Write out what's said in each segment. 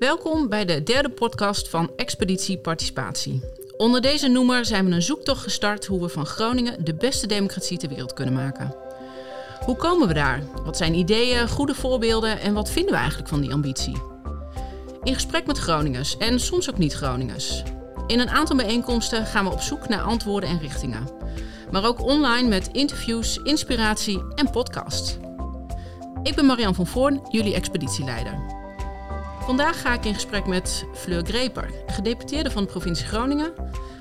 Welkom bij de derde podcast van Expeditie Participatie. Onder deze noemer zijn we een zoektocht gestart hoe we van Groningen de beste democratie ter wereld kunnen maken. Hoe komen we daar? Wat zijn ideeën, goede voorbeelden en wat vinden we eigenlijk van die ambitie? In gesprek met Groningers en soms ook niet-Groningers. In een aantal bijeenkomsten gaan we op zoek naar antwoorden en richtingen. Maar ook online met interviews, inspiratie en podcasts. Ik ben Marian van Voorn, jullie expeditieleider. Vandaag ga ik in gesprek met Fleur Greper, gedeputeerde van de provincie Groningen,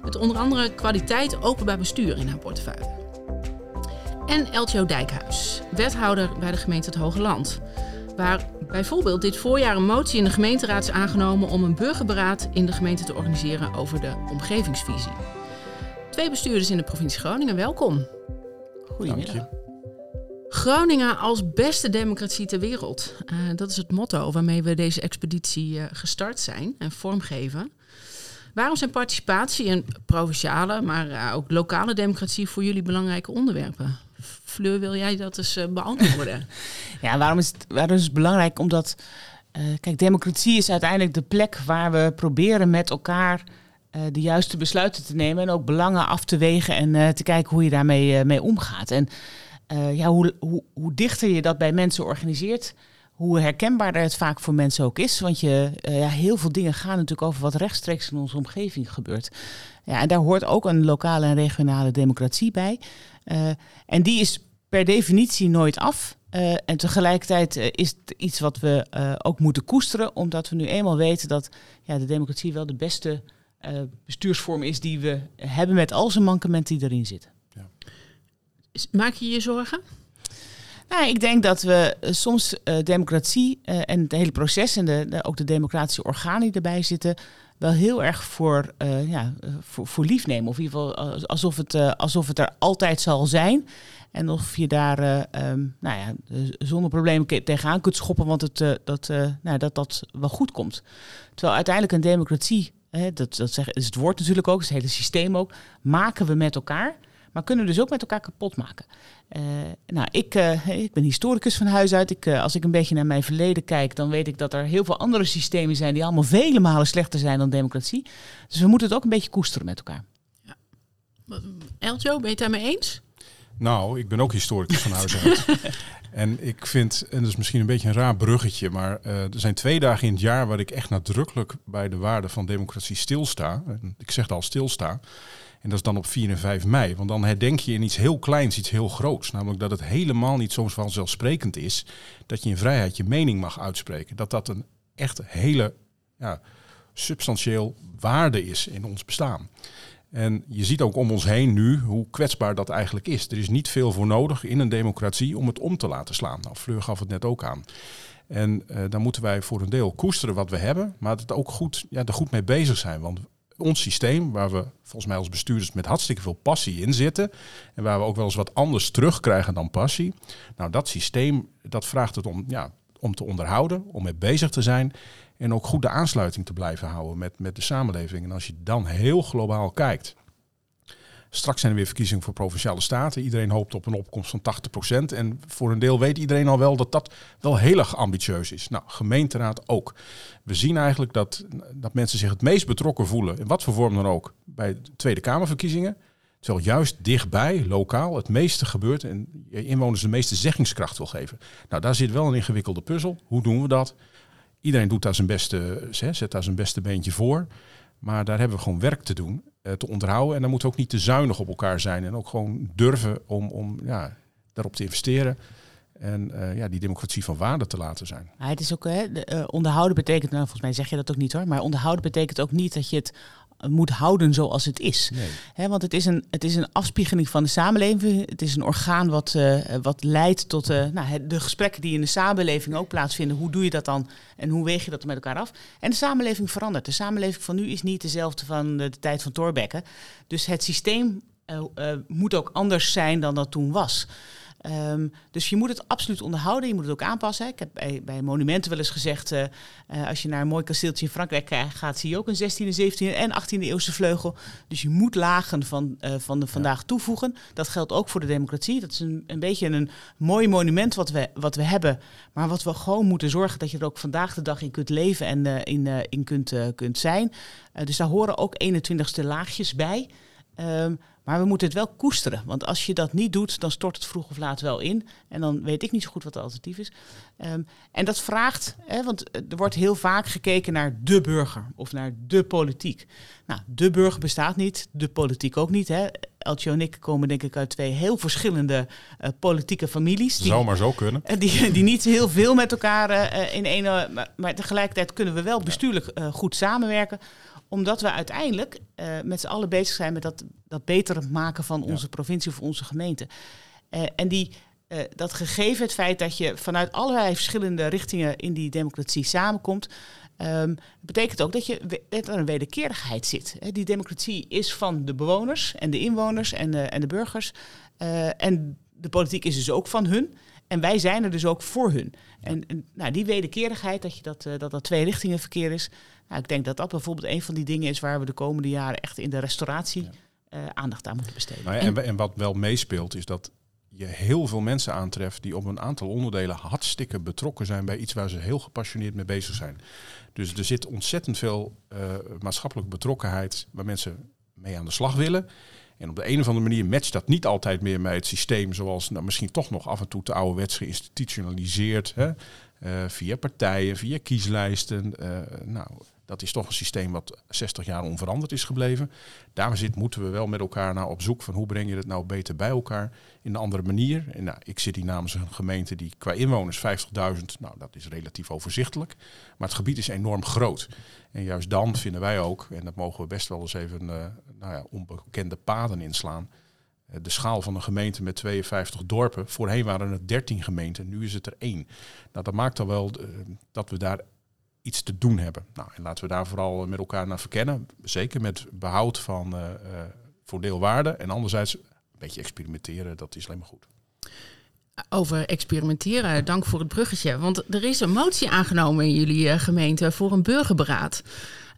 met onder andere kwaliteit openbaar bestuur in haar portefeuille. En Eltjo Dijkhuis, wethouder bij de gemeente Het Hoge Land, waar bijvoorbeeld dit voorjaar een motie in de gemeenteraad is aangenomen om een burgerberaad in de gemeente te organiseren over de omgevingsvisie. Twee bestuurders in de provincie Groningen, welkom. Goedemiddag. Groningen als beste democratie ter wereld. Uh, dat is het motto waarmee we deze expeditie uh, gestart zijn en vormgeven. Waarom zijn participatie en provinciale, maar uh, ook lokale democratie voor jullie belangrijke onderwerpen? Fleur, wil jij dat eens beantwoorden? ja, waarom is, het, waarom is het belangrijk? Omdat, kijk, democratie is uiteindelijk de plek waar we proberen met elkaar de juiste besluiten te nemen en ook belangen af te wegen en te kijken hoe je daarmee mee omgaat. En uh, ja, hoe, hoe, hoe, dichter je dat bij mensen organiseert, hoe herkenbaarder het vaak voor mensen ook is. Want je, uh, ja, heel veel dingen gaan natuurlijk over wat rechtstreeks in onze omgeving gebeurt. Ja, en daar hoort ook een lokale en regionale democratie bij. Uh, en die is per definitie nooit af. en tegelijkertijd is het iets wat we ook moeten koesteren, omdat we nu eenmaal weten dat ja, de democratie wel de beste bestuursvorm is die we hebben met al zijn mankementen die erin zitten. Maak je je zorgen? Nou, ik denk dat we eh, soms uh, democratie uh, en het hele proces en de, ook de democratische organen die erbij zitten, wel heel erg voor, ja, voor, voor lief nemen. Of in ieder geval alsof het, alsof het er altijd zal zijn. En of je daar um, nou ja, zonder problemen tegenaan kunt schoppen, want het, dat, nou, dat dat wel goed komt. Terwijl uiteindelijk een democratie, hè, dat, dat is het woord natuurlijk ook, het hele systeem ook, maken we met elkaar maar kunnen dus ook met elkaar kapot maken. Uh, nou, ik, uh, ik ben historicus van huis uit. Ik, uh, als ik een beetje naar mijn verleden kijk, dan weet ik dat er heel veel andere systemen zijn die allemaal vele malen slechter zijn dan democratie. Dus we moeten het ook een beetje koesteren met elkaar. Ja. Eljo, ben je het daarmee eens? Nou, ik ben ook historicus van huis uit. en ik vind, en dat is misschien een beetje een raar bruggetje, maar er zijn twee dagen in het jaar waar ik echt nadrukkelijk bij de waarde van democratie stilsta. Ik zeg al stilsta. En dat is dan op 4 en 5 mei. Want dan herdenk je in iets heel kleins, iets heel groots. Namelijk dat het helemaal niet soms vanzelfsprekend is dat je in vrijheid je mening mag uitspreken. Dat dat een echt hele ja, substantieel waarde is in ons bestaan. En je ziet ook om ons heen nu hoe kwetsbaar dat eigenlijk is. Er is niet veel voor nodig in een democratie om het om te laten slaan. Nou, Fleur gaf het net ook aan. En uh, dan moeten wij voor een deel koesteren wat we hebben, maar het ook goed, ja, er goed mee bezig zijn. Want ons systeem, waar we volgens mij als bestuurders met hartstikke veel passie in zitten. En waar we ook wel eens wat anders terugkrijgen dan passie. Nou, dat systeem, dat vraagt het om, ja, om te onderhouden, om mee bezig te zijn. En ook goed de aansluiting te blijven houden met, met de samenleving. En als je dan heel globaal kijkt Straks zijn er weer verkiezingen voor provinciale staten. Iedereen hoopt op een opkomst van 80%. En voor een deel weet iedereen al wel dat dat wel heel erg ambitieus is. Nou, gemeenteraad ook. We zien eigenlijk dat, dat mensen zich het meest betrokken voelen, in wat voor vorm dan ook, bij de Tweede Kamerverkiezingen. Terwijl juist dichtbij, lokaal, het meeste gebeurt en inwoners de meeste zeggingskracht wil geven. Nou, daar zit wel een ingewikkelde puzzel. Hoe doen we dat? Iedereen doet daar zijn beste, zet daar zijn beste beentje voor. Maar daar hebben we gewoon werk te doen. Eh, te onderhouden. En dan moet ook niet te zuinig op elkaar zijn. En ook gewoon durven om, om ja, daarop te investeren. En uh, ja, die democratie van waarde te laten zijn. Het is ook, hè, uh, onderhouden betekent, nou, volgens mij zeg je dat ook niet hoor, maar onderhouden betekent ook niet dat je het moet houden zoals het is. Nee. want het is, een, het is een afspiegeling van de samenleving. Het is een orgaan wat, uh, wat leidt tot uh, nou, de gesprekken die in de samenleving ook plaatsvinden. Hoe doe je dat dan en hoe weeg je dat met elkaar af? En de samenleving verandert. De samenleving van nu is niet dezelfde van de, de tijd van Thorbecke. Dus het systeem uh, moet ook anders zijn dan dat toen was. Ehm, dus je moet het absoluut onderhouden, je moet het ook aanpassen. Ik heb bij, bij monumenten wel eens gezegd, uh, uh, als je naar een mooi kasteeltje in Frankrijk gaat, zie je ook een 16e, 17e en 18e eeuwse vleugel. Dus je moet lagen van, uh, van de vandaag toevoegen. Dat geldt ook voor de democratie. Dat is een, een beetje een mooi monument wat we, wat we hebben, maar wat we gewoon moeten zorgen dat je er ook vandaag de dag in kunt leven en in, in kunt, kunt zijn. dus daar horen ook 21ste laagjes bij. Um, maar we moeten het wel koesteren. Want als je dat niet doet, dan stort het vroeg of laat wel in. En dan weet ik niet zo goed wat het alternatief is. Um, en dat vraagt, hè, want er wordt heel vaak gekeken naar de burger of naar de politiek. Nou, de burger bestaat niet, de politiek ook niet. Hè. Eltje en ik komen denk ik uit twee heel verschillende uh, politieke families. Die, Zou maar zo kunnen. Uh, die, die niet heel veel met elkaar uh, in ene... Maar, maar, tegelijkertijd kunnen we wel bestuurlijk goed samenwerken omdat we uiteindelijk uh, met z'n allen bezig zijn met dat, dat beter maken van onze provincie of onze gemeente. Uh, en die, uh, dat gegeven het feit dat je vanuit allerlei verschillende richtingen in die democratie samenkomt, um, betekent ook dat, je, dat er een wederkerigheid zit. Die democratie is van de bewoners en de inwoners en en de burgers. en de politiek is dus ook van hun. En wij zijn er dus ook voor hun. En, en nou, die wederkerigheid, dat, je dat, dat dat twee richtingen verkeer is, nou, ik denk dat dat bijvoorbeeld een van die dingen is waar we de komende jaren echt in de restauratie uh, aandacht aan moeten besteden. Nou ja, en, en, wat wel meespeelt is dat je heel veel mensen aantreft die op een aantal onderdelen hartstikke betrokken zijn bij iets waar ze heel gepassioneerd mee bezig zijn. Dus er zit ontzettend veel uh, maatschappelijke betrokkenheid waar mensen mee aan de slag willen. En op de een of andere manier matcht dat niet altijd meer met het systeem zoals nou, misschien toch nog af en toe te ouderwets geïnstitutionaliseerd. Hè? Uh, via partijen, via kieslijsten. Uh, nou, dat is toch een systeem wat 60 jaar onveranderd is gebleven. Daar zit, moeten we wel met elkaar naar op zoek van hoe breng je het nou beter bij elkaar in een andere manier. En nou, ik zit hier namens een gemeente die qua inwoners 50.000, nou dat is relatief overzichtelijk. Maar het gebied is enorm groot. En juist dan vinden wij ook, en dat mogen we best wel eens even uh, nou ja, onbekende paden inslaan. Uh, de schaal van een gemeente met 52 dorpen. Voorheen waren het 13 gemeenten, nu is het er één. Nou, dat maakt dan wel uh, dat we daar iets te doen hebben. Nou, en laten we daar vooral met elkaar naar verkennen. Zeker met behoud van uh, voordeelwaarde. En anderzijds een beetje experimenteren, dat is alleen maar goed. Over experimenteren, dank voor het bruggetje. Want er is een motie aangenomen in jullie uh, gemeente voor een burgerberaad.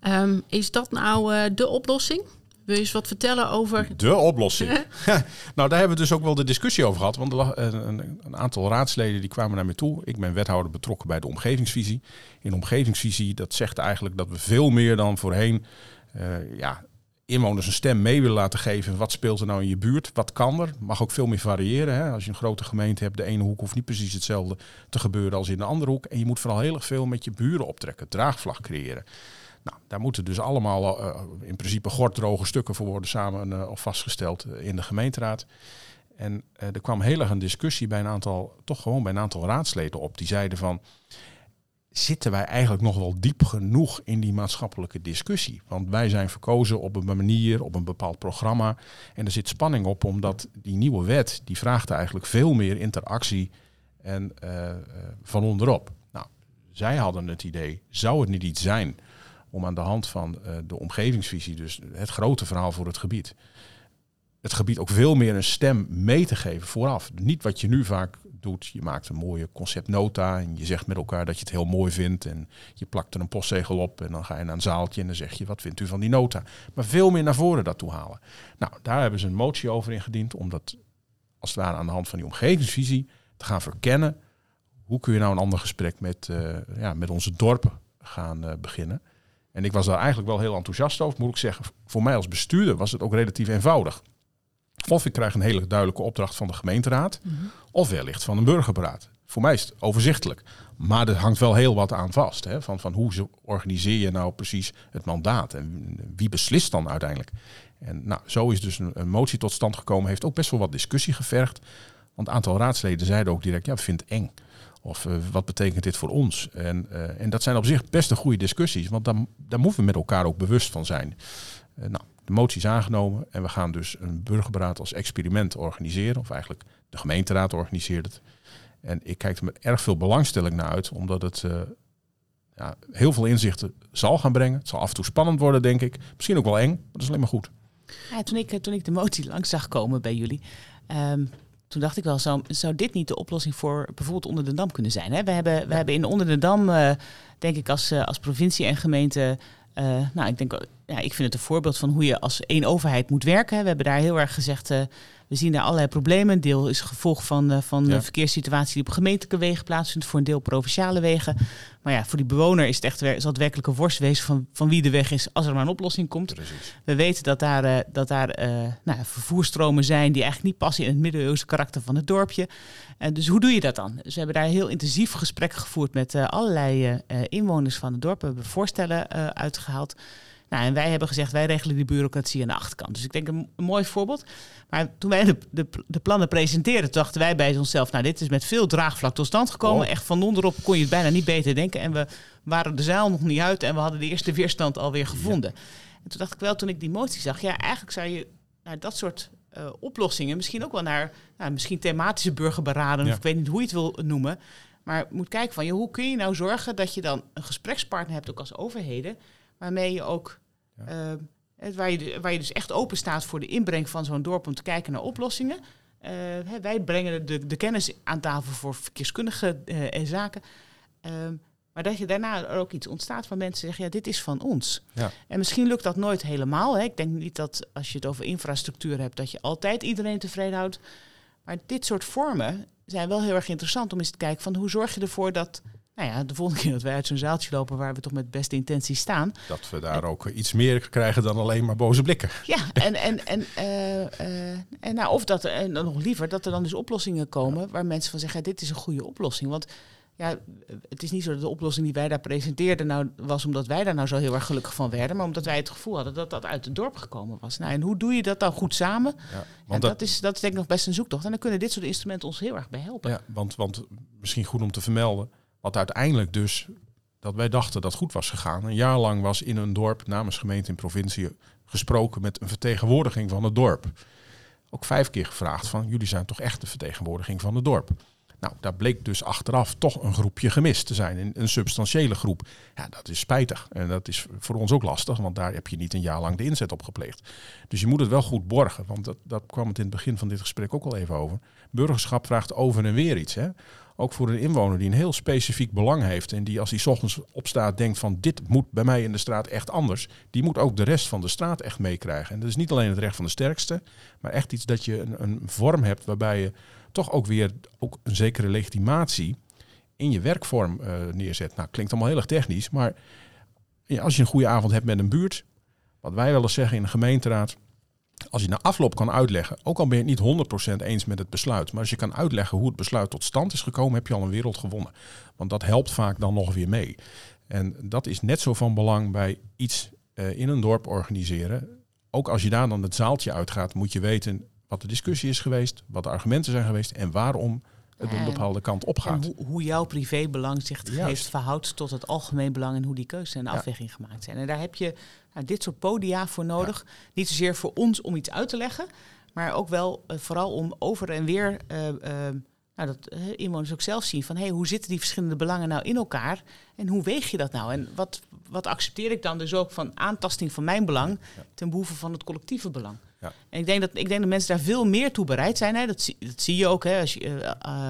Um, is dat nou de oplossing? Wil je eens wat vertellen over... De oplossing. nou, daar hebben we dus ook wel de discussie over gehad. Want er een, een, aantal raadsleden die kwamen naar me toe. Ik ben wethouder betrokken bij de omgevingsvisie. In omgevingsvisie, dat zegt eigenlijk dat we veel meer dan voorheen... Uh, ja, inwoners een stem mee willen laten geven. Wat speelt er nou in je buurt? Wat kan er? Mag ook veel meer variëren. Hè? Als je een grote gemeente hebt, de ene hoek hoeft niet precies hetzelfde te gebeuren als in de andere hoek. En je moet vooral heel erg veel met je buren optrekken, draagvlak creëren. Nou, daar moeten dus allemaal uh, in principe gorddroge stukken voor worden samen uh, of vastgesteld in de gemeenteraad. En er kwam heel erg een discussie bij een aantal, toch gewoon bij een aantal raadsleden op. Die zeiden van, zitten wij eigenlijk nog wel diep genoeg in die maatschappelijke discussie? Want wij zijn verkozen op een manier, op een bepaald programma. En er zit spanning op, omdat die nieuwe wet, die vraagt eigenlijk veel meer interactie en van onderop. Nou, zij hadden het idee, zou het niet iets zijn om aan de hand van uh, de omgevingsvisie, dus het grote verhaal voor het gebied, het gebied ook veel meer een stem mee te geven vooraf. Niet wat je nu vaak doet. Je maakt een mooie conceptnota en je zegt met elkaar dat je het heel mooi vindt. En je plakt er een postzegel op en dan ga je naar een zaaltje en dan zeg je wat vindt u van die nota. Maar veel meer naar voren dat toe halen. Nou, daar hebben ze een motie over ingediend om dat als het ware aan de hand van die omgevingsvisie te gaan verkennen. Hoe kun je nou een ander gesprek met, uh, ja, met onze dorpen gaan uh, beginnen? En ik was daar eigenlijk wel heel enthousiast over, moet ik zeggen. Voor mij als bestuurder was het ook relatief eenvoudig. Of ik krijg een hele duidelijke opdracht van de gemeenteraad, mm -hmm. of wellicht van een burgerberaad. Voor mij is het overzichtelijk. Maar er hangt wel heel wat aan vast. Hè? Van, van hoe organiseer je nou precies het mandaat? En wie beslist dan uiteindelijk? En nou, zo is dus een, een motie tot stand gekomen. Heeft ook best wel wat discussie gevergd. Want een aantal raadsleden zeiden ook direct, ja, we vinden het eng. Of uh, wat betekent dit voor ons? En, uh, en dat zijn op zich best een goede discussies, want daar, moeten we met elkaar ook bewust van zijn. Uh, nou, de motie is aangenomen en we gaan dus een burgerberaad als experiment organiseren. Of eigenlijk de gemeenteraad organiseert het. En ik kijk er met erg veel belangstelling naar uit, omdat het ja, heel veel inzichten zal gaan brengen. Het zal af en toe spannend worden, denk ik. Misschien ook wel eng, maar dat is alleen maar goed. Ja, toen, ik, de motie langs zag komen bij jullie, um, toen dacht ik wel, zou, zou dit niet de oplossing voor bijvoorbeeld onder de Dam kunnen zijn? Hè? We, hebben, we hebben in onder de Dam, uh, denk ik, als, als provincie en gemeente uh, nou, ik denk, ja, ik vind het een voorbeeld van hoe je als één overheid moet werken. We hebben daar heel erg gezegd, uh, we zien daar allerlei problemen. Een deel is gevolg van, uh, van de verkeerssituatie die op gemeentelijke wegen plaatsvindt, voor een deel provinciale wegen. Maar ja, voor die bewoner is het echt zal het werkelijk een van, van wie de weg is als er maar een oplossing komt. Precies. We weten dat daar, dat daar nou, vervoerstromen zijn die eigenlijk niet passen in het middeleeuwse karakter van het dorpje. En dus hoe doe je dat dan? Dus we hebben daar heel intensief gesprekken gevoerd met allerlei inwoners van het dorp. We hebben voorstellen uitgehaald. Nou, en wij hebben gezegd, wij regelen die bureaucratie aan de achterkant. Dus ik denk een, mooi voorbeeld. Maar toen wij de, de, de, plannen presenteerden, dachten wij bij onszelf, nou, dit is met veel draagvlak tot stand gekomen. Oh. Echt van onderop kon je het bijna niet beter denken. En we waren de zaal nog niet uit en we hadden de eerste weerstand alweer gevonden. En toen dacht ik wel, toen ik die motie zag, ja, eigenlijk zou je naar dat soort uh, oplossingen, misschien ook wel naar nou, misschien thematische burgerberaden, of ik weet niet hoe je het wil noemen. Maar moet kijken van, je, hoe kun je nou zorgen dat je dan een gesprekspartner hebt, ook als overheden, waarmee je ook ja. Uh, waar, je, waar je dus echt open staat voor de inbreng van zo'n dorp om te kijken naar oplossingen. Uh, wij brengen de, de kennis aan tafel voor verkeerskundige uh, zaken. Ehm, maar dat je daarna er ook iets ontstaat van mensen zeggen, ja, dit is van ons. Ja. En misschien lukt dat nooit helemaal. Hè. Ik denk niet dat als je het over infrastructuur hebt, dat je altijd iedereen tevreden houdt. Maar dit soort vormen zijn wel heel erg interessant om eens te kijken van hoe zorg je ervoor dat nou ja, de volgende keer dat wij uit zo'n zaaltje lopen waar we toch met beste intentie staan. Dat we daar ook iets meer krijgen dan alleen maar boze blikken. Ja, en, en, en, uh, uh, en nou, of dat er, en dan nog liever, dat er dan dus oplossingen komen waar mensen van zeggen, dit is een goede oplossing. Want ja, het is niet zo dat de oplossing die wij daar presenteerden nou was omdat wij daar nou zo heel erg gelukkig van werden, maar omdat wij het gevoel hadden dat dat uit het dorp gekomen was. Nou, en hoe doe je dat dan goed samen? Ja, want dat, dat, is, dat is denk ik nog best een zoektocht. En dan kunnen dit soort instrumenten ons heel erg bij helpen. Ja, want, want misschien goed om te vermelden, wat uiteindelijk dus, dat wij dachten dat goed was gegaan. Een jaar lang was in een dorp namens gemeente en provincie gesproken met een vertegenwoordiging van het dorp. Ook vijf keer gevraagd van, jullie zijn toch echt de vertegenwoordiging van het dorp? Nou, daar bleek dus achteraf toch een groepje gemist te zijn, een, substantiële groep. Ja, dat is spijtig en dat is voor ons ook lastig, want daar heb je niet een jaar lang de inzet op gepleegd. Dus je moet het wel goed borgen, want dat, dat kwam het in het begin van dit gesprek ook al even over. Burgerschap vraagt over en weer iets. Hè? Ook voor een inwoner die een heel specifiek belang heeft. En die als hij ochtends opstaat denkt van dit moet bij mij in de straat echt anders. Die moet ook de rest van de straat echt meekrijgen. En dat is niet alleen het recht van de sterkste. Maar echt iets dat je een, een vorm hebt waarbij je toch ook weer ook een zekere legitimatie in je werkvorm uh, neerzet. Nou, klinkt allemaal heel erg technisch. Maar als je een goede avond hebt met een buurt. Wat wij wel eens zeggen in de gemeenteraad als je na afloop kan uitleggen, ook al ben je het niet 100% eens met het besluit, maar als je kan uitleggen hoe het besluit tot stand is gekomen, heb je al een wereld gewonnen. Want dat helpt vaak dan nog weer mee. En dat is net zo van belang bij iets uh, in een dorp organiseren. Ook als je daar dan het zaaltje uitgaat, moet je weten wat de discussie is geweest, wat de argumenten zijn geweest en waarom het een bepaalde kant op gaat. Hoe, hoe, jouw privébelang zich heeft verhoudt tot het algemeen belang en hoe die keuze en afweging gemaakt zijn. En daar heb je nou, dit soort podia voor nodig. Niet zozeer voor ons om iets uit te leggen, maar ook wel uh, vooral om over en weer uh, uh, nou, dat inwoners ook zelf zien van hey, hoe zitten die verschillende belangen nou in elkaar en hoe weeg je dat nou? En wat, wat accepteer ik dan dus ook van aantasting van mijn belang ten behoeve van het collectieve belang? Ja. En ik denk, dat, ik denk dat mensen daar veel meer toe bereid zijn. Hè. Dat, zie, je ook. Hè. Als, je, uh, uh,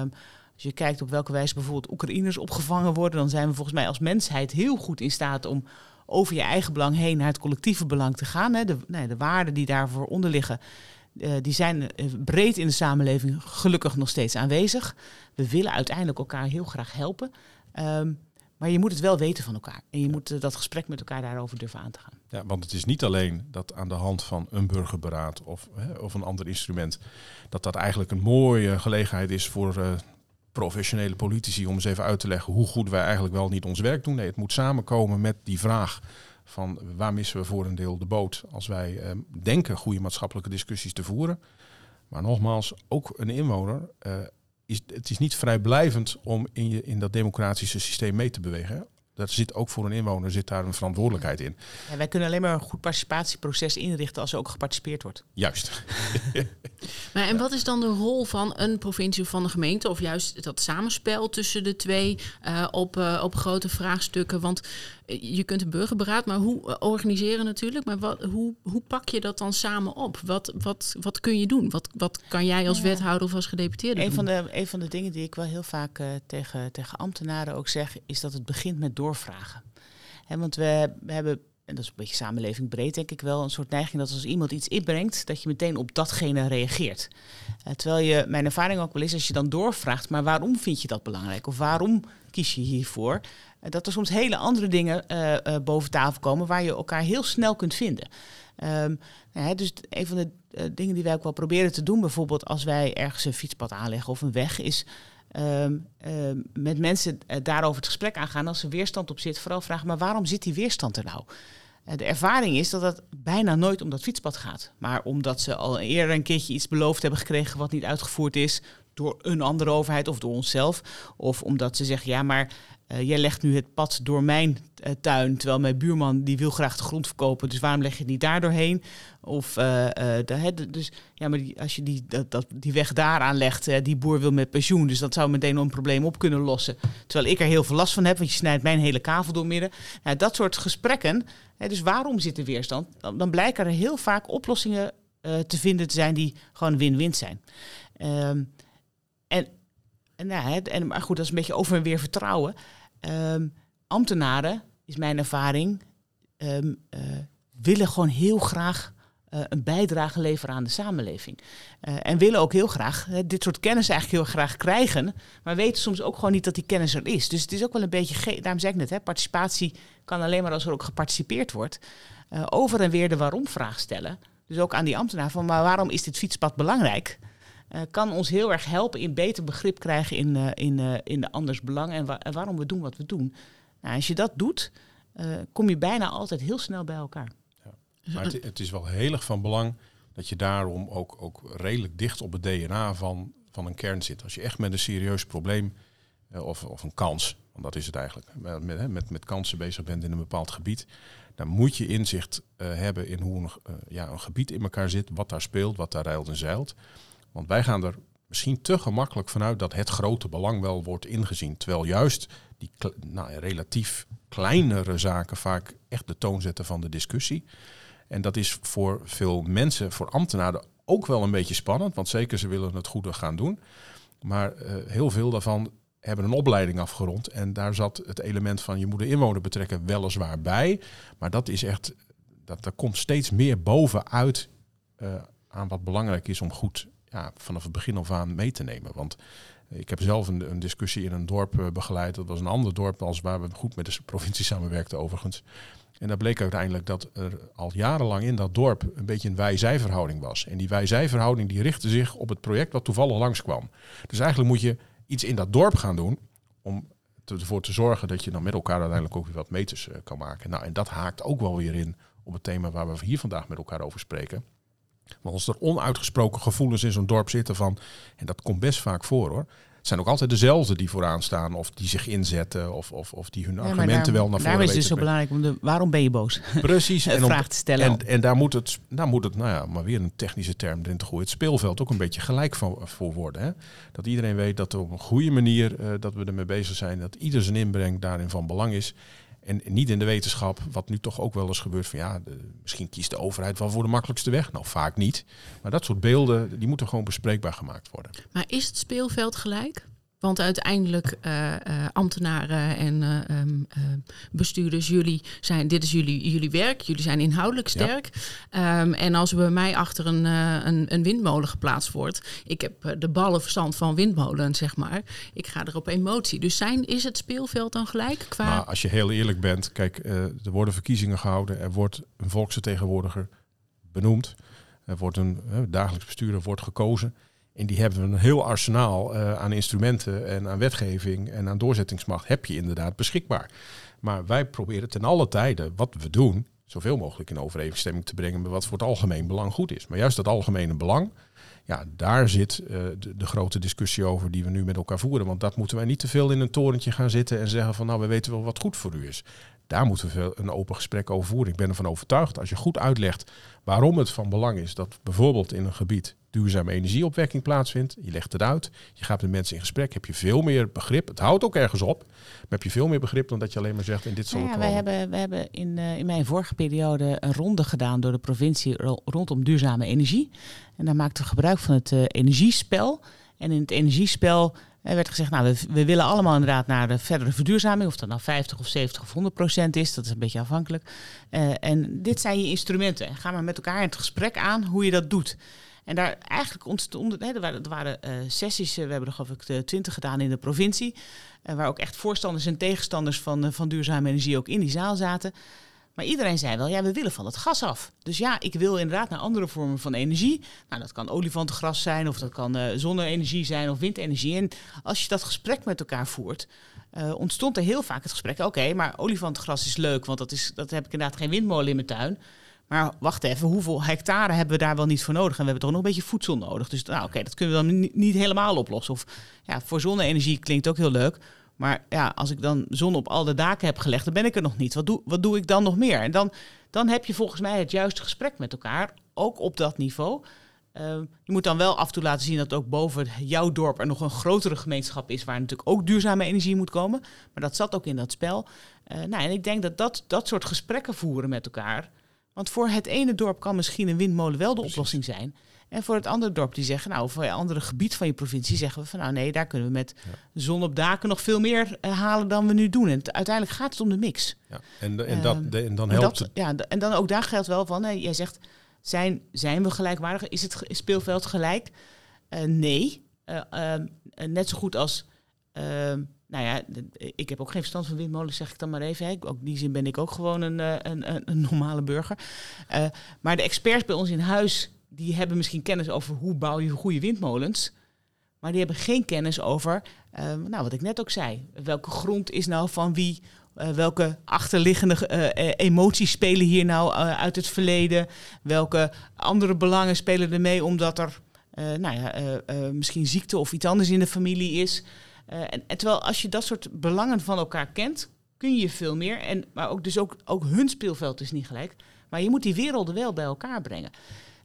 als je kijkt op welke wijze bijvoorbeeld Oekraïners opgevangen worden, dan zijn we volgens mij als mensheid heel goed in staat om over je eigen belang heen naar het collectieve belang te gaan. Hè. De, nee, de waarden die daarvoor onder liggen, uh, die zijn breed in de samenleving gelukkig nog steeds aanwezig. We willen uiteindelijk elkaar heel graag helpen. Um, maar je moet het wel weten van elkaar. En je moet uh, dat gesprek met elkaar daarover durven aan te gaan. Ja, want het is niet alleen dat aan de hand van een burgerberaad of, hè, of een ander instrument, dat dat eigenlijk een mooie gelegenheid is voor uh, professionele politici om eens even uit te leggen hoe goed wij eigenlijk wel niet ons werk doen. Nee, het moet samenkomen met die vraag van waar missen we voor een deel de boot als wij uh, denken goede maatschappelijke discussies te voeren. Maar nogmaals, ook een inwoner is, het is niet vrijblijvend om in, je, in dat democratische systeem mee te bewegen. Dat zit ook voor een inwoner zit daar een verantwoordelijkheid in. Ja, wij kunnen alleen maar een goed participatieproces inrichten als er ook geparticipeerd wordt. Juist. maar en wat is dan de rol van een provincie of van de gemeente, of juist dat samenspel tussen de twee uh, op, uh, op grote vraagstukken? Want je kunt een burgerberaad, maar hoe eh, organiseren natuurlijk. Maar wat, hoe, hoe pak je dat dan samen op? Wat, wat, wat kun je doen? Wat, wat kan jij als wethouder of als gedeputeerde een doen? Van de, een van de dingen die ik wel heel vaak uh, tegen, tegen ambtenaren ook zeg, is dat het begint met doorvragen. He, want we, we hebben en dat is een beetje samenleving breed, denk ik wel, een soort neiging dat als iemand iets inbrengt, dat je meteen op datgene reageert. Uh, terwijl je, mijn ervaring ook wel is, als je dan doorvraagt, maar waarom vind je dat belangrijk? Of waarom kies je hiervoor? Uh, dat er soms hele andere dingen uh, boven tafel komen waar je elkaar heel snel kunt vinden. Um, nou dus een van de dingen die wij ook wel proberen te doen, bijvoorbeeld als wij ergens een fietspad aanleggen of een weg, is Um, um, met mensen daarover het gesprek aangaan als er weerstand op zit. Vooral vragen, maar waarom zit die weerstand er nou? De ervaring is dat het bijna nooit om dat fietspad gaat. Maar omdat ze al eerder een keertje iets beloofd hebben gekregen wat niet uitgevoerd is door een andere overheid of door onszelf. Of omdat ze zeggen, ja, maar uh, jij legt nu het pad door mijn uh, tuin, terwijl mijn buurman die wil graag de grond verkopen, dus waarom leg je het niet daar doorheen? Of de, dus ja, maar als je die, dat, dat, die weg daaraan legt, die boer wil met pensioen, dus dat zou meteen een probleem op kunnen lossen. Terwijl ik er heel veel last van heb, want je snijdt mijn hele kavel door midden. Nou, dat soort gesprekken. Dus waarom zit er weerstand? Dan, blijken er heel vaak oplossingen te vinden te zijn die gewoon win-win zijn. Um, en, en, nou, en, maar goed, dat is een beetje over en weer vertrouwen. Um, ambtenaren, is mijn ervaring, um, uh, willen gewoon heel graag uh, een bijdrage leveren aan de samenleving. Uh, en willen ook heel graag dit soort kennis eigenlijk heel graag krijgen, maar weten soms ook gewoon niet dat die kennis er is. Dus het is ook wel een beetje, daarom zei ik net, hè, participatie kan alleen maar als er ook geparticipeerd wordt. over en weer de waarom-vraag stellen. Dus ook aan die ambtenaar van, maar waarom is dit fietspad belangrijk? Uh, kan ons heel erg helpen in beter begrip krijgen in, uh, in, uh, in de anders belang en, en, waarom we doen wat we doen. Nou, als je dat doet, kom je bijna altijd heel snel bij elkaar. Ja. Maar het, het, is wel heel erg van belang dat je daarom ook, ook redelijk dicht op het DNA van, van een kern zit. Als je echt met een serieus probleem of, of een kans, want dat is het eigenlijk, met, met, met kansen bezig bent in een bepaald gebied, dan moet je inzicht hebben in hoe een, ja, een gebied in elkaar zit, wat daar speelt, wat daar ruilt en zeilt. Want wij gaan er misschien te gemakkelijk vanuit dat het grote belang wel wordt ingezien. Terwijl juist die nou, relatief kleinere zaken vaak echt de toon zetten van de discussie. En dat is voor veel mensen, voor ambtenaren, ook wel een beetje spannend. Want zeker ze willen het goede gaan doen. Maar uh, heel veel daarvan hebben een opleiding afgerond. En daar zat het element van je moet de inwoner betrekken weliswaar bij. Maar dat is echt, dat, dat komt steeds meer bovenuit uh, aan wat belangrijk is om goed ja, vanaf het begin af aan mee te nemen. Want ik heb zelf een, een discussie in een dorp uh, begeleid. Dat was een ander dorp als waar we goed met de provincie samenwerkten overigens. En daar bleek uiteindelijk dat er al jarenlang in dat dorp een beetje een wij-zij-verhouding was. En die wij-zij-verhouding die richtte zich op het project wat toevallig langskwam. Dus eigenlijk moet je iets in dat dorp gaan doen om ervoor te zorgen dat je dan met elkaar uiteindelijk ook weer wat meters uh, kan maken. Nou, en dat haakt ook wel weer in op het thema waar we hier vandaag met elkaar over spreken. Maar als er onuitgesproken gevoelens in zo'n dorp zitten van, en dat komt best vaak voor hoor, het zijn ook altijd dezelfde die vooraan staan of die zich inzetten of, of, of die hun ja, argumenten wel naar voren Daarom is het dus zo belangrijk om de waarom ben je boos? Precies. en vraag te stellen. En, en daar moet het, daar moet het, nou ja, maar weer een technische term erin te gooien, het speelveld ook een beetje gelijk van, voor worden. Hè? Dat iedereen weet dat er op een goede manier uh, dat we ermee bezig zijn, dat ieder zijn inbreng daarin van belang is. En niet in de wetenschap, wat nu toch ook wel eens gebeurt van ja, misschien kiest de overheid wel voor de makkelijkste weg. Nou, vaak niet. Maar dat soort beelden, die moeten gewoon bespreekbaar gemaakt worden. Maar is het speelveld gelijk? Want uiteindelijk uh, uh, ambtenaren en uh, um, bestuurders, jullie zijn, dit is jullie, jullie werk, jullie zijn inhoudelijk sterk. Ja. Um, en als er bij mij achter een, een, een, windmolen geplaatst wordt, ik heb de ballenverstand van windmolen, zeg maar. Ik ga er op emotie. Dus zijn, is het speelveld dan gelijk? Qua... Nou, als je heel eerlijk bent, kijk, er worden verkiezingen gehouden, er wordt een volksvertegenwoordiger benoemd, er wordt een dagelijks bestuurder wordt gekozen. En die hebben een heel arsenaal uh, aan instrumenten en aan wetgeving en aan doorzettingsmacht heb je inderdaad beschikbaar. Maar wij proberen ten alle tijden wat we doen, zoveel mogelijk in overeenstemming te brengen met wat voor het algemeen belang goed is. Maar juist dat algemene belang, ja, daar zit uh, de, de, grote discussie over die we nu met elkaar voeren. Want dat moeten wij niet te veel in een torentje gaan zitten en zeggen van nou, we weten wel wat goed voor u is. Daar moeten we een open gesprek over voeren. Ik ben ervan overtuigd, als je goed uitlegt waarom het van belang is dat bijvoorbeeld in een gebied duurzame energieopwekking plaatsvindt, je legt het uit, je gaat met mensen in gesprek, heb je veel meer begrip. Het houdt ook ergens op, maar heb je veel meer begrip dan dat je alleen maar zegt in dit zal nou ja, wij hebben, wij hebben in, uh, in mijn vorige periode een ronde gedaan door de provincie rondom duurzame energie. En daar maakten we gebruik van het uh, energiespel. En in het energiespel er werd gezegd, nou, we, willen allemaal inderdaad naar de verdere verduurzaming. Of dat nou 50 of 70 of 100 procent is, dat is een beetje afhankelijk. Uh, en dit zijn je instrumenten. Ga maar met elkaar in het gesprek aan hoe je dat doet. En daar eigenlijk ontstonden, er waren, waren uh, sessies, we hebben er geloof ik twintig gedaan in de provincie. Waar ook echt voorstanders en tegenstanders van, van duurzame energie ook in die zaal zaten. Maar iedereen zei wel, ja, we willen van het gas af. Dus ja, ik wil inderdaad naar andere vormen van energie. Nou, dat kan olifantengras zijn, of dat kan uh, zonne-energie zijn, of windenergie. En als je dat gesprek met elkaar voert, uh, ontstond er heel vaak het gesprek: oké, maar olifantengras is leuk, want dat, is, dat heb ik inderdaad geen windmolen in mijn tuin. Maar wacht even, hoeveel hectare hebben we daar wel niet voor nodig? En we hebben toch nog een beetje voedsel nodig. Dus nou, oké, dat kunnen we dan niet helemaal oplossen. Of ja, voor zonne-energie klinkt ook heel leuk. Maar ja, als ik dan zon op al de daken heb gelegd, dan ben ik er nog niet. Wat doe, wat doe ik dan nog meer? En dan, dan heb je volgens mij het juiste gesprek met elkaar, ook op dat niveau. Uh, je moet dan wel af en toe laten zien dat ook boven jouw dorp er nog een grotere gemeenschap is, waar natuurlijk ook duurzame energie moet komen. Maar dat zat ook in dat spel. Uh, nou, en ik denk dat, dat dat soort gesprekken voeren met elkaar. Want voor het ene dorp kan misschien een windmolen wel de oplossing zijn. En voor het andere dorp die zeggen, nou, voor het andere gebied van je provincie zeggen we van, nou nee, daar kunnen we met zon op daken nog veel meer uh, halen dan we nu doen. En het, uiteindelijk gaat het om de mix. Ja, en, en, dat, de, en dan helpt dat, Ja, en dan ook daar geldt wel van, hè, jij zegt, zijn, zijn we gelijkwaardig? Is het speelveld gelijk? Uh, nee. Uh, net zo goed als nou ja, ik heb ook geen verstand van windmolens, zeg ik dan maar even. Ook in die zin ben ik ook gewoon een, een, een, een normale burger. Uh, maar de experts bij ons in huis die hebben misschien kennis over hoe bouw je goede windmolens. Maar die hebben geen kennis over, uh, nou wat ik net ook zei, welke grond is nou van wie, welke achterliggende emoties spelen hier nou uit het verleden, welke andere belangen spelen er mee omdat er nou ja, misschien ziekte of iets anders in de familie is. En, en, terwijl als je dat soort belangen van elkaar kent, kun je veel meer. En, maar ook, dus ook, ook hun speelveld is niet gelijk. Maar je moet die werelden wel bij elkaar brengen.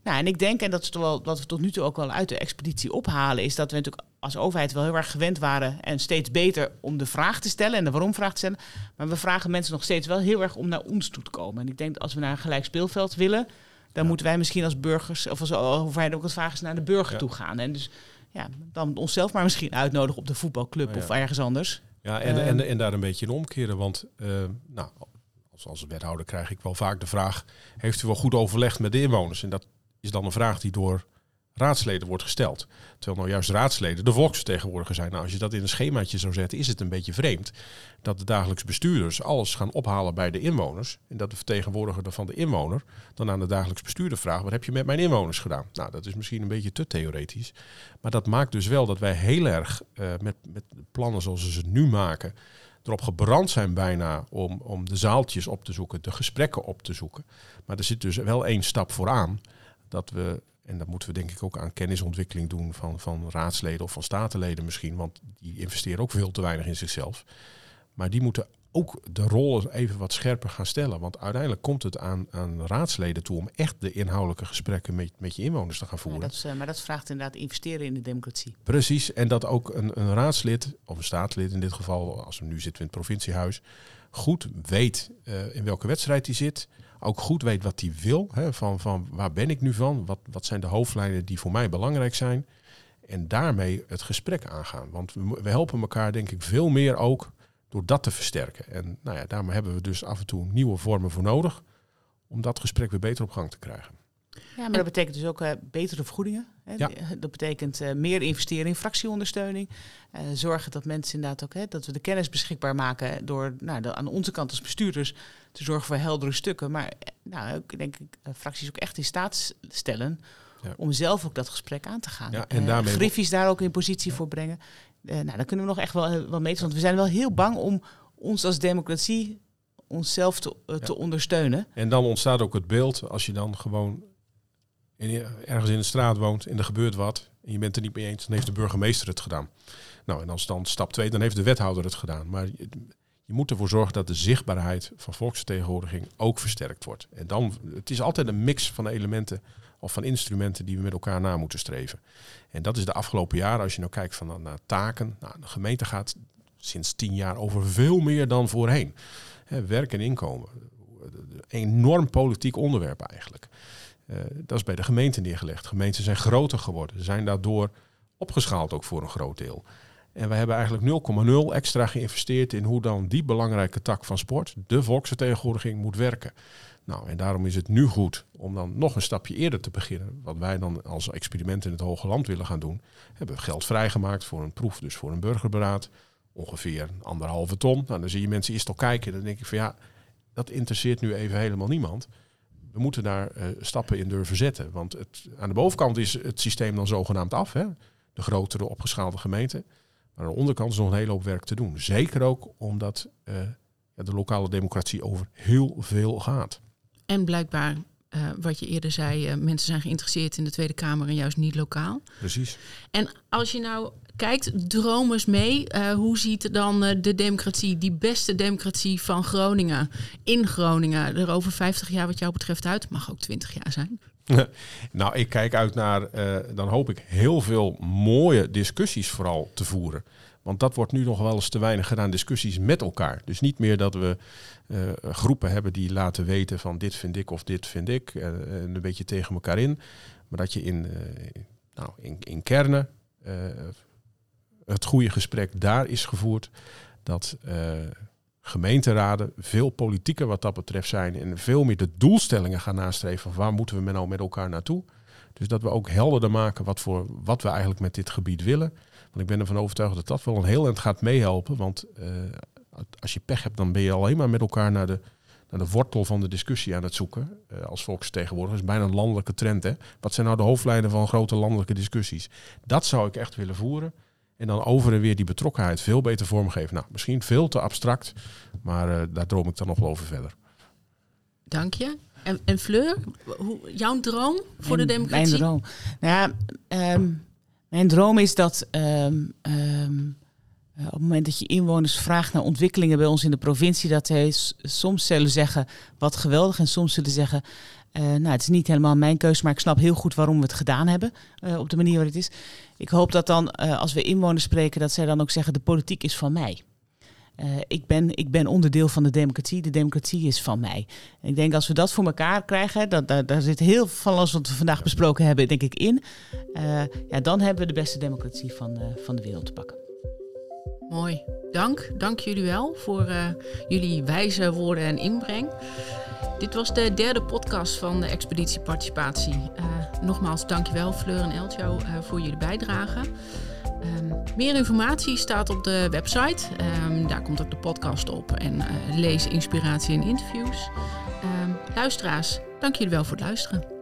Nou, en ik denk, en dat is toch wel wat we tot nu toe ook wel uit de expeditie ophalen, is dat we natuurlijk als overheid wel heel erg gewend waren en steeds beter om de vraag te stellen en de waarom vraag te stellen. Maar we vragen mensen nog steeds wel heel erg om naar ons toe te komen. En ik denk dat als we naar een gelijk speelveld willen, dan moeten wij misschien als burgers, of als overheid ook het vragen naar de burger toe gaan. En dus ja, dan onszelf maar misschien uitnodigen op de voetbalclub of ergens anders. Ja, en, en, en daar een beetje in omkeren. Want uh, nou, als, als wethouder krijg ik wel vaak de vraag: heeft u wel goed overlegd met de inwoners? En dat is dan een vraag die door raadsleden wordt gesteld. Terwijl nou juist raadsleden de volksvertegenwoordiger zijn. Nou, als je dat in een schemaatje zou zetten, is het een beetje vreemd dat de dagelijks bestuurders alles gaan ophalen bij de inwoners. En dat de vertegenwoordiger van de inwoner dan aan de dagelijks bestuurder vraagt: wat heb je met mijn inwoners gedaan? Nou, dat is misschien een beetje te theoretisch. Maar dat maakt dus wel dat wij heel erg uh, met, met plannen zoals ze ze nu maken erop gebrand zijn bijna om, om de zaaltjes op te zoeken, de gesprekken op te zoeken. Maar er zit dus wel één stap vooraan dat we, en dat moeten we denk ik ook aan kennisontwikkeling doen van, van raadsleden of van statenleden misschien, want die investeren ook veel te weinig in zichzelf. Maar die moeten ook de rollen even wat scherper gaan stellen. Want uiteindelijk komt het aan, aan raadsleden toe om echt de inhoudelijke gesprekken met, met je inwoners te gaan voeren. Ja, dat is, uh, maar dat vraagt inderdaad investeren in de democratie. Precies, en dat ook een, een raadslid, of een staatslid in dit geval, als we nu zitten in het provinciehuis, goed weet uh, in welke wedstrijd hij zit ook goed weet wat hij wil. Hè, van, van waar ben ik nu van? Wat, wat zijn de hoofdlijnen die voor mij belangrijk zijn? En daarmee het gesprek aangaan. Want we, we helpen elkaar denk ik veel meer ook door dat te versterken. En nou ja, daarmee hebben we dus af en toe nieuwe vormen voor nodig om dat gesprek weer beter op gang te krijgen. Ja, maar dat betekent dus ook uh, betere vergoedingen. Hè? Ja. Dat betekent uh, meer investeren in fractieondersteuning. Uh, zorgen dat mensen inderdaad ook, hè, dat we de kennis beschikbaar maken door nou, de, aan onze kant als bestuurders te zorgen voor heldere stukken. Maar nou, ook, denk ik, fracties ook echt in staat stellen ja. om zelf ook dat gesprek aan te gaan. Ja, en daarmee Griffies daar ook in positie voor brengen. nou, dan kunnen we nog echt wel, wel meten. Want we zijn wel heel bang om ons als democratie onszelf te, te ondersteunen. En dan ontstaat ook het beeld, als je dan gewoon en ergens in de straat woont en er gebeurt wat en je bent er niet mee eens, dan heeft de burgemeester het gedaan. Nou, en als dan stap 2, dan heeft de wethouder het gedaan. Maar je, moet ervoor zorgen dat de zichtbaarheid van volksvertegenwoordiging ook versterkt wordt. En dan, het is altijd een mix van elementen of van instrumenten die we met elkaar na moeten streven. En dat is de afgelopen jaren, als je nou kijkt van, naar taken. Nou, de gemeente gaat sinds tien jaar over veel meer dan voorheen. werk en inkomen. Enorm politiek onderwerp eigenlijk. Uh, dat is bij de gemeente neergelegd. Gemeenten zijn groter geworden, zijn daardoor opgeschaald ook voor een groot deel. En we hebben eigenlijk 0,0 extra geïnvesteerd in hoe dan die belangrijke tak van sport, de volksvertegenwoordiging, moet werken. Nou, en daarom is het nu goed om dan nog een stapje eerder te beginnen. Wat wij dan als experiment in het Hoge Land willen gaan doen. Hebben we geld vrijgemaakt voor een proef, dus voor een burgerberaad. Ongeveer anderhalve ton. Nou, dan zie je mensen eerst al kijken. Dan denk ik van ja, dat interesseert nu even helemaal niemand. We moeten daar uh, stappen in durven zetten. Want het, aan de bovenkant is het systeem dan zogenaamd af. Hè? De grotere opgeschaalde gemeenten. Maar aan de onderkant is nog een hele hoop werk te doen. Zeker ook omdat uh, de lokale democratie over heel veel gaat. En blijkbaar, uh, wat je eerder zei, mensen zijn geïnteresseerd in de Tweede Kamer en juist niet lokaal. Precies. En als je nou kijkt, droom eens mee. Uh, hoe ziet dan de democratie, die beste democratie van Groningen, in Groningen, er over 50 jaar wat jou betreft uit? Mag ook 20 jaar zijn. nou, ik kijk uit naar, dan hoop ik heel veel mooie discussies vooral te voeren. Want dat wordt nu nog wel eens te weinig gedaan, discussies met elkaar. Dus niet meer dat we groepen hebben die laten weten van dit vind ik of dit vind ik. Uh, een beetje tegen elkaar in. Maar dat je in, nou, in, in kernen het goede gesprek daar is gevoerd. Dat gemeenteraden veel politieker wat dat betreft zijn. En veel meer de doelstellingen gaan nastreven van waar moeten we nou met elkaar naartoe. Dus dat we ook helderder maken wat, voor, wat we eigenlijk met dit gebied willen. Want ik ben ervan overtuigd dat dat wel een heel eind gaat meehelpen. Want als je pech hebt, dan ben je alleen maar met elkaar naar de, naar de wortel van de discussie aan het zoeken. Uh, als volksvertegenwoordiger. Dat is bijna een landelijke trend. Hè? Wat zijn nou de hoofdlijnen van grote landelijke discussies? Dat zou ik echt willen voeren. En dan over en weer die betrokkenheid veel beter vormgeven. Nou, misschien veel te abstract, maar uh, daar droom ik dan nog wel over verder. Dank je. En, en Fleur, hoe, jouw droom voor mijn, de democratie? Mijn droom. Nou ja, um, mijn droom is dat um, um, uh, op het moment dat je inwoners vraagt naar ontwikkelingen bij ons in de provincie, dat zij soms zullen zeggen wat geweldig en soms zullen zeggen, uh, nou het is niet helemaal mijn keuze, maar ik snap heel goed waarom we het gedaan hebben uh, op de manier waarop het is. Ik hoop dat dan als we inwoners spreken, dat zij dan ook zeggen de politiek is van mij. ik, ben, ik ben onderdeel van de democratie, de democratie is van mij. Ik denk als we dat voor elkaar krijgen, dat, daar, daar zit heel veel van alles wat we vandaag besproken hebben, denk ik in. ja, dan hebben we de beste democratie van, van de wereld te pakken. Mooi. Dank. Dank jullie wel voor uh, jullie wijze woorden en inbreng. Dit was de derde podcast van de Expeditie Participatie. Uh, nogmaals, dankjewel Fleur en Eltjo uh, voor jullie bijdrage. Um, meer informatie staat op de website. Um, daar komt ook de podcast op. En lees inspiratie en interviews. Um, luisteraars, dank jullie wel voor het luisteren.